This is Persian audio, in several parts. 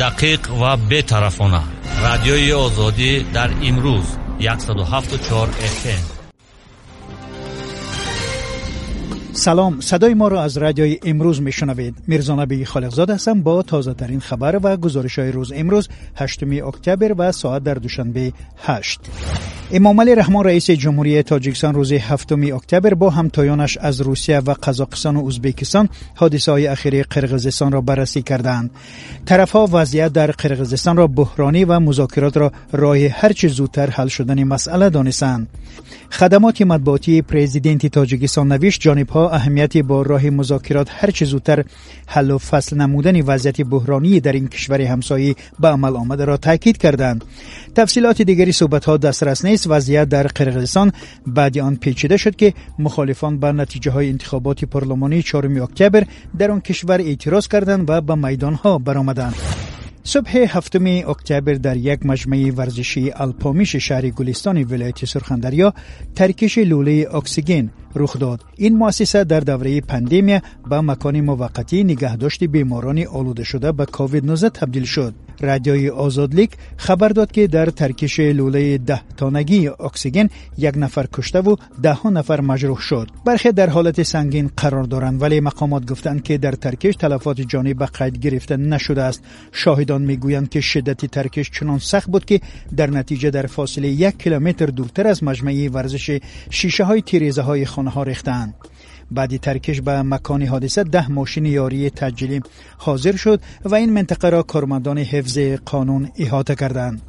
دقیق و بی‌طرفانه رادیوی آزادی در امروز 174 FM سلام صدای ما را از رادیوی امروز میشنوید. میرزا نبی خالقزاد هستم با تازه ترین خبر و گزارش های روز امروز 8 اکتبر و ساعت در دوشنبه 8 امام علی رحمان رئیس جمهوری تاجیکستان روز 7 اکتبر با همتایانش از روسیه و قزاقستان و ازبکستان حادثه های اخیر قرقیزستان را بررسی کردند. طرفها وضعیت در قرقیزستان را بحرانی و مذاکرات را راه هرچه زودتر حل شدن مسئله دانستند. خدمات مطبوعاتی پرزیدنت تاجیکستان نویش جانبها اهمیت با راه مذاکرات هرچه زودتر حل و فصل نمودن وضعیت بحرانی در این کشور همسایه به عمل آمده را تاکید کردند. تفصیلات دیگری صحبت ها دسترس نیست. نیز وضعیت در قرقیزستان بعد آن پیچیده شد که مخالفان بر نتیجه های انتخابات پارلمانی 4 اکتبر در آن کشور اعتراض کردند و به میدان ها برآمدند. صبح هفتم اکتبر در یک مجمع ورزشی الپامیش شهر گلستان ولایت سرخاندریا ترکش لوله اکسیژن رخ داد. این مؤسسه در دوره پندمی به مکان موقتی نگهداشت بیماران آلوده شده به کووید 19 تبدیل شد. радиои озодлик хабар дод ки дар таркиши лӯлаи даҳтонагии оксиген як нафар куштаву даҳҳо нафар маҷрӯҳ шуд бархе дар ҳолати сангин қарор доранд вале мақомот гуфтанд ки дар таркиш талафоти ҷонӣ ба қайд гирифта нашудааст шоҳидон мегӯянд ки шиддати таркиш чунон сахт буд ки дар натиҷа дар фосилаи як километр дуртар аз маҷмаи варзиши шишаҳои тирезаҳои хонаҳо рехтаанд بعدی ترکش به مکان حادثه ده ماشین یاری تعجیلی حاضر شد و این منطقه را کارمندان حفظ قانون احاطه کردند.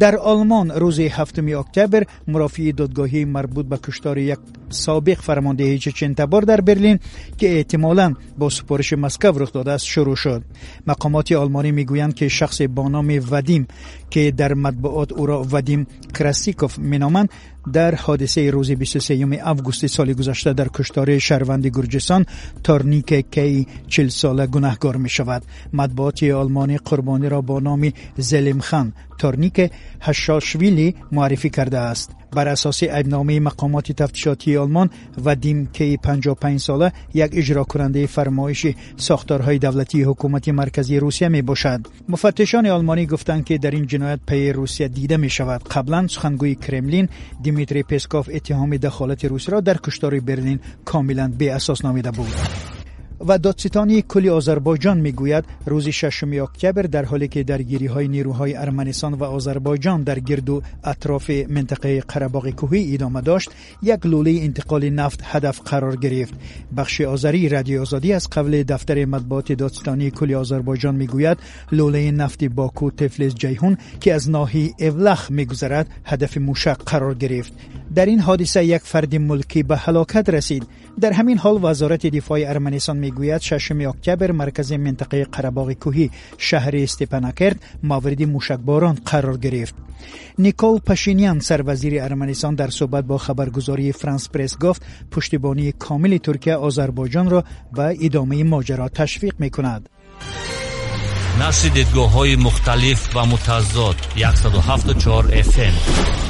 در آلمان روز 7 اکتبر مرافی دادگاهی مربوط به کشتار یک سابق فرمانده چچن تبار در برلین که احتمالا با سپارش مسکو رخ داده است شروع شد مقامات آلمانی می‌گویند که شخص با نام ودیم که در مطبوعات او را ودیم کراسیکوف مینامند дар ҳодисаи рӯзи 23 августи соли гузашта дар куштори шаҳрванди гурҷистон торнике кеи чилсола гунаҳгор мешавад матбуоти олмонӣ қурбониро бо номи зелимхан торнике ҳашошвили муаррифӣ кардааст بر اساس عیبنامه مقامات تفتیشاتی آلمان و وادیم 55 ساله یک اجرا کننده فرمایش ساختارهای دولتی حکومت مرکزی روسیه می باشد. مفتشان آلمانی گفتند که در این جنایت پی روسیه دیده می شود. قبلا سخنگوی کرملین دیمیتری پسکوف اتهام دخالت روسیه را در کشتار برلین کاملا بی اساس نامیده بود. و دادستانی کلی آذربایجان می‌گوید روز ششم اکتبر در حالی که درگیری‌های نیروهای ارمنستان و آذربایجان در گرد و اطراف منطقه قرهباغ کوهی ادامه داشت یک لوله انتقال نفت هدف قرار گرفت. بخش آذری رادیو آزادی از قبل دفتر مطبوعات دادستانی کلی آذربایجان می‌گوید لوله نفت باکو تفلیس جیهون که از ناحیه اولخ میگذرد هدف موشک قرار گرفت. در این حادثه یک فرد ملکی به هلاکت رسید. در همین حال وزارت دفاع ارمنستان می می‌گوید ششم اکتبر مرکز منطقه قرباغ کوهی شهر استپناکرد مورد موشکباران قرار گرفت. نیکول پشینیان سروزیر ارمنستان در صحبت با خبرگزاری فرانس پرس گفت پشتیبانی کامل ترکیه آذربایجان را به ادامه ماجرا تشویق می‌کند. نشر دیدگاه های مختلف و متضاد 174 FM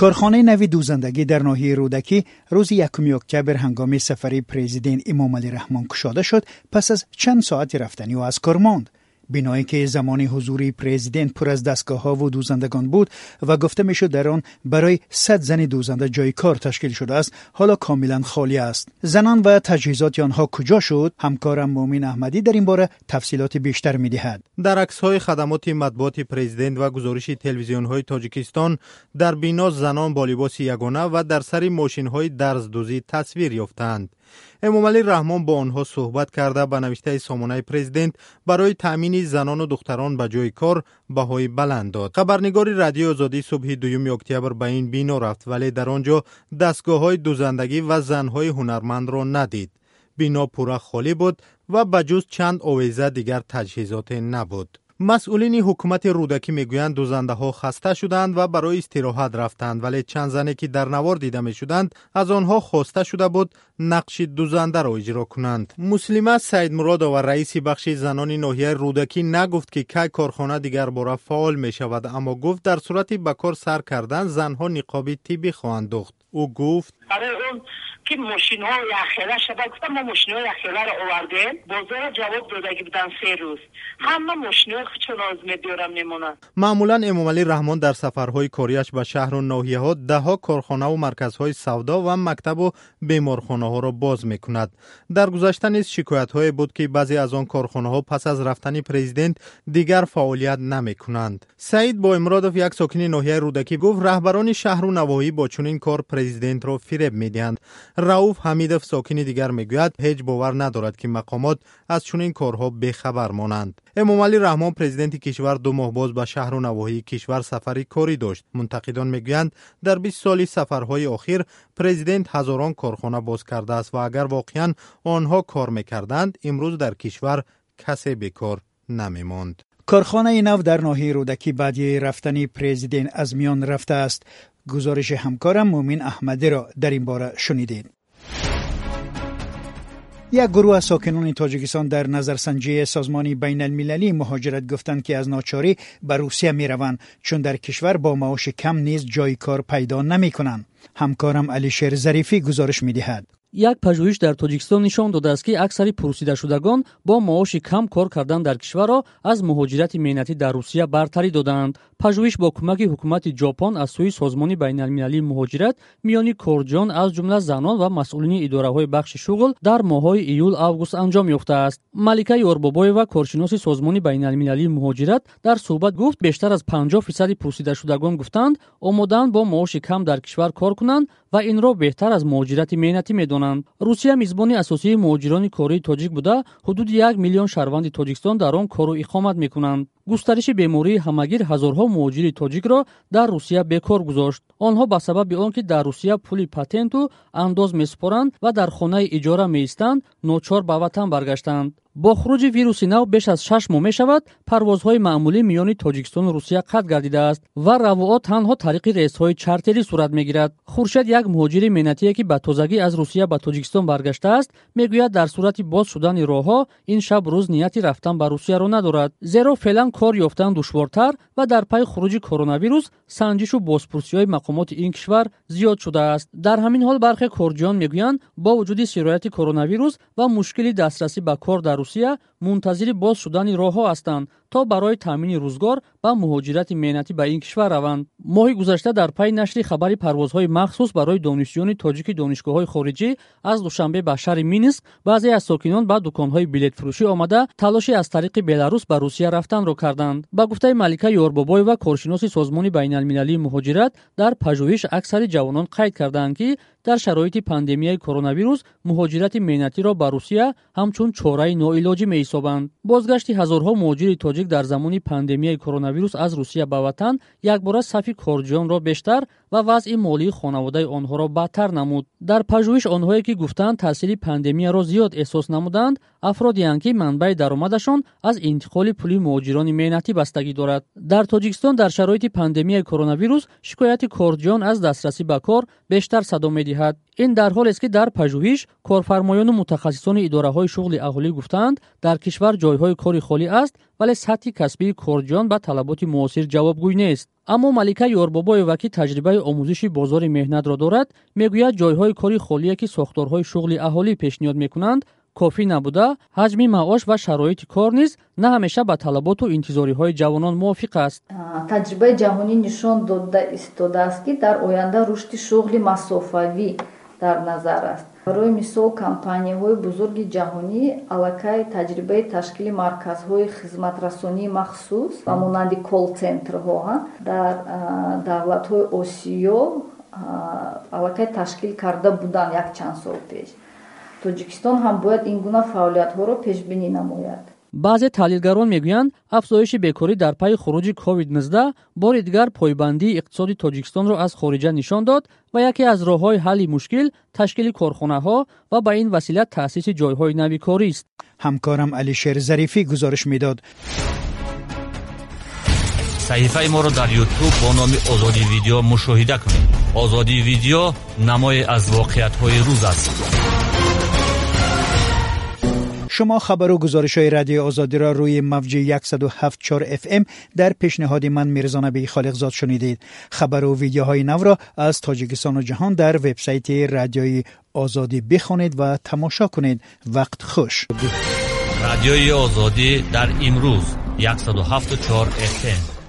کارخانه نوی دوزندگی در ناحیه رودکی روز یکمی اکتبر هنگامی سفری پرزیدنت امام علی رحمان کشاده شد پس از چند ساعتی رفتنی و از کار ماند. بنایی که زمان حضور پرزیدنت پر از دستگاه ها و دوزندگان بود و گفته می‌شد در آن برای 100 زن دوزنده جای کار تشکیل شده است حالا کاملا خالی است. زنان و تجهیزات آنها کجا شد؟ همکارم مومین احمدی در این باره تفصیلات بیشتر می‌دهد. در عکس های خدمات مطبوعات پرزیدنت و گزارش تلویزیون های تاجیکستان در بینا زنان با لباس یگانه و در سری ماشین های درز دوزی تصویر یافتند. امامعلی رحمان با آنها صحبت کرده به نوشته سامانه پرزیدنت برای تامین زنان و دختران به جای کار بهای بلند داد. خبرنگار رادیو آزادی صبح دوم اکتبر به این بینا رفت ولی در آنجا دستگاه های دوزندگی و زنهای هنرمند را ندید. بینا پورا خالی بود و بجز چند آویزه دیگر تجهیزات نبود. масъулини ҳукумати рӯдакӣ мегӯянд дузандаҳо хаста шуданд ва барои истироҳат рафтанд вале чанд зане ки дар навор дида мешуданд аз онҳо хоста шуда буд нақши дузандаро иҷро кунанд муслима саидмуродова раиси бахши занони ноҳияи рӯдакӣ нагуфт ки кай корхона дигарбора фаъол мешавад аммо гуфт дар сурати ба кор сар кардан занҳо ниқоби тиббӣ хоҳанд духт ӯ гуфт برای اون که ماشین ها یخیله شده گفتم ما ماشین های یخیله رو آوردیم. بازار جواب دادگی بودن سه روز. همه ماشین های چون از میبیارم میمونن. معمولا امامعلی رحمان در سفرهای کاریش به شهر و ناحیه ها ده ها کارخانه و مرکزهای سودا و مکتب و بیمارخانه ها را باز می‌کند. در گذشته نیز شکایت های بود که بعضی از آن کارخانه ها پس از رفتن پرزیدنت دیگر فعالیت نمی کنند سعید با امرادوف یک ساکن ناحیه رودکی گفت رهبران شهر و نواحی با چنین کار پرزیدنت را فریب می‌دهند رؤوف حمیدوف ساکن دیگر می‌گوید هیچ باور ندارد که مقامات از چنین کارها بخبر مانند. امومالی رحمان پرزیدنت کشور دو ماه باز به شهر و نواحی کشور سفری کاری داشت. منتقدان می‌گویند در 20 سالی سفرهای اخیر پرزیدنت هزاران کارخانه باز کرده است و اگر واقعا آنها کار می‌کردند امروز در کشور کسی بیکار نمیماند. کارخانه نو در ناحیه رودکی بعد رفتنی پرزیدنت از میان رفته است. گزارش همکارم مومین احمدی را در این باره شنیدید یک گروه از ساکنان تاجیکستان در نظرسنجی سازمان بین المللی مهاجرت گفتند که از ناچاری به روسیه می روند چون در کشور با معاش کم نیز جای کار پیدا نمی کنند. همکارم علی شیر ظریفی گزارش می دهد. Як пажӯҳиш дар тоҷикистон нишон додааст ки аксари пурсидашудагон бо маоши кам кор кардан дар кишварро аз муҳоҷирати меҳнатӣ дар русия бартарӣ додаанд пажӯҳиш бо кӯмаки ҳукумати ҷопон аз сӯи созмони байналмилалии муҳоҷират миёни корҷон аз ҷумла занон ва масъулини идораҳои бахши шуғл дар моҳҳои июл август анҷом ёфтааст. Малика ёрбобоева коршиноси созмони байналмилалии муҳоҷират дар суҳбат гуфт бештар аз 50 фисади пурсидашудагон гуфтанд омодаанд бо маоши кам дар кишвар кор кунанд ва инро беҳтар аз муҳоҷирати меҳнатӣ медонанд. Русия мизбони асосии муҳоҷирони кории тоҷик буда ҳудуди як миллион шаҳрванди тоҷикистон дар он кору иқомат мекунанд. Густариши бемории ҳамагир ҳазорҳо муҳоҷири тоҷикро дар русия бекор гузошт. Онҳо ба сабаби он ки дар русия пули патенту андоз месупоранд ва дар хонаи иҷора меистанд ночор ба ватан баргаштанд бо хуруҷи вируси нав беш аз шаш моҳ мешавад парвозҳои маъмулӣ миёни тоҷикистону русия қатъ гардидааст ва равоо танҳо тариқи рейсҳои чартерӣ сурат мегирад хуршед як муҳоҷири меҳнатие ки ба тозагӣ аз русия ба тоҷикистон баргаштааст мегӯяд дар сурати боз шудани роҳҳо ин шаб рӯз нияти рафтан ба русияро надорад зеро феълан кор ёфтан душвортар ва дар пайи хуруҷи коронавирус санҷишу бозпурсиҳои мақомоти ин кишвар зиёд шудааст дар ҳамин ҳол бархе корҷиён мегӯянд бо вуҷуди сирояти коронавирус ва мушкили дастрасӣ ба кор дар Rússia, منتظر باز شدن راهها هستند تا برای تامین روزگار و مهاجرت مهنتی به این کشور روند ماهی گذشته در پی نشر خبری پروازهای مخصوص برای دانشجویان تاجیک دانشگاههای خارجی از دوشنبه به شهر مینسک بعضی از ساکنان به دکانهای بلیت فروشی آمده تلاشی از طریق بلاروس به روسیه رفتن را کردند با گفته ملکه یوربابویeva کارشناس سازمان بین المللی مهاجرت در پژوهش اکثر جوانان قید کردند که در شرایط پاندمی کروناویروس مهاجرت مهنتیро ба русия ҳамчун чораи ноилоҷӣ меистод меҳисобанд бозгашти ҳазорҳо муҳоҷири тоҷик дар замони пандемияи коронавирус аз русия ба ватан якбора сафи корҷиёнро бештар ва вазъи молии хонаводаи онҳоро бадтар намуд дар пажӯҳиш онҳое ки гуфтанд таъсири пандемияро зиёд эҳсос намуданд афродеанд ки манбаи даромадашон аз интиқоли пули муҳоҷирони меҳнатӣ бастагӣ дорад дар тоҷикистон дар шароити пандемияи коронавирус шикояти корҷиён аз дастрасӣ ба кор бештар садо медиҳад ин дар ҳолест ки дар пажӯҳиш корфармоёну мутахассисони идораҳои шуғли аҳолӣ гуфтанд дар кишвар ҷойҳои кори холӣ аст вале сатҳи касбии корҷиён ба талаботи муосир ҷавобгӯй нест Аммо малика ёрбобоева ки таҷрибаи омӯзиши бозори меҳнатро дорад мегӯяд ҷойҳои кори холие ки сохторҳои шуғли аҳолӣ пешниҳод мекунанд кофӣ набуда ҳаҷми маош ва шароити кор низ на ҳамеша ба талаботу интизориҳои ҷавонон мувофиқ аст. Таҷрибаи ҷаҳонӣ нишон дода истодааст ки дар оянда рушди шуғли масофавӣ дар назар аст. Барои мисол компанияҳои бузурги ҷаҳонӣ аллакай таҷрибаи ташкили марказҳои хизматрасонии махсус ба монанди колцентрҳо дар давлатҳои осиё аллакай ташкил карда буданд якчанд сол пеш. Тоҷикистон ҳам бояд ин гуна фаъолиятҳоро пешбинӣ намояд баъзе таҳлилгарон мегӯянд афзоиши бекорӣ дар пайи хуруҷи covid-19 бори дигар пойбандии иқтисоди тоҷикистонро аз хориҷа нишон дод ва яке аз роҳҳои ҳалли мушкил ташкили корхонаҳо ва ба ин васила таъсиси ҷойҳои нави корист ҳамкорам алишер зарифӣ гузориш медод. Саҳифаи моро дар ютуб бо номи озодӣ видео мушоҳида кунед. Озодӣ видео намое аз воқеиятҳои рӯз аст شما خبر و گزارش های رادیو آزادی را روی موج 107.4 اف ام در پیشنهاد من میرزا نبی خالقزاد شنیدید. خبر و ویدیوهای نو را از تاجیکستان و جهان در وبسایت رادیوی آزادی بخوانید و تماشا کنید. وقت خوش. رادیوی آزادی در امروز 107.4 FM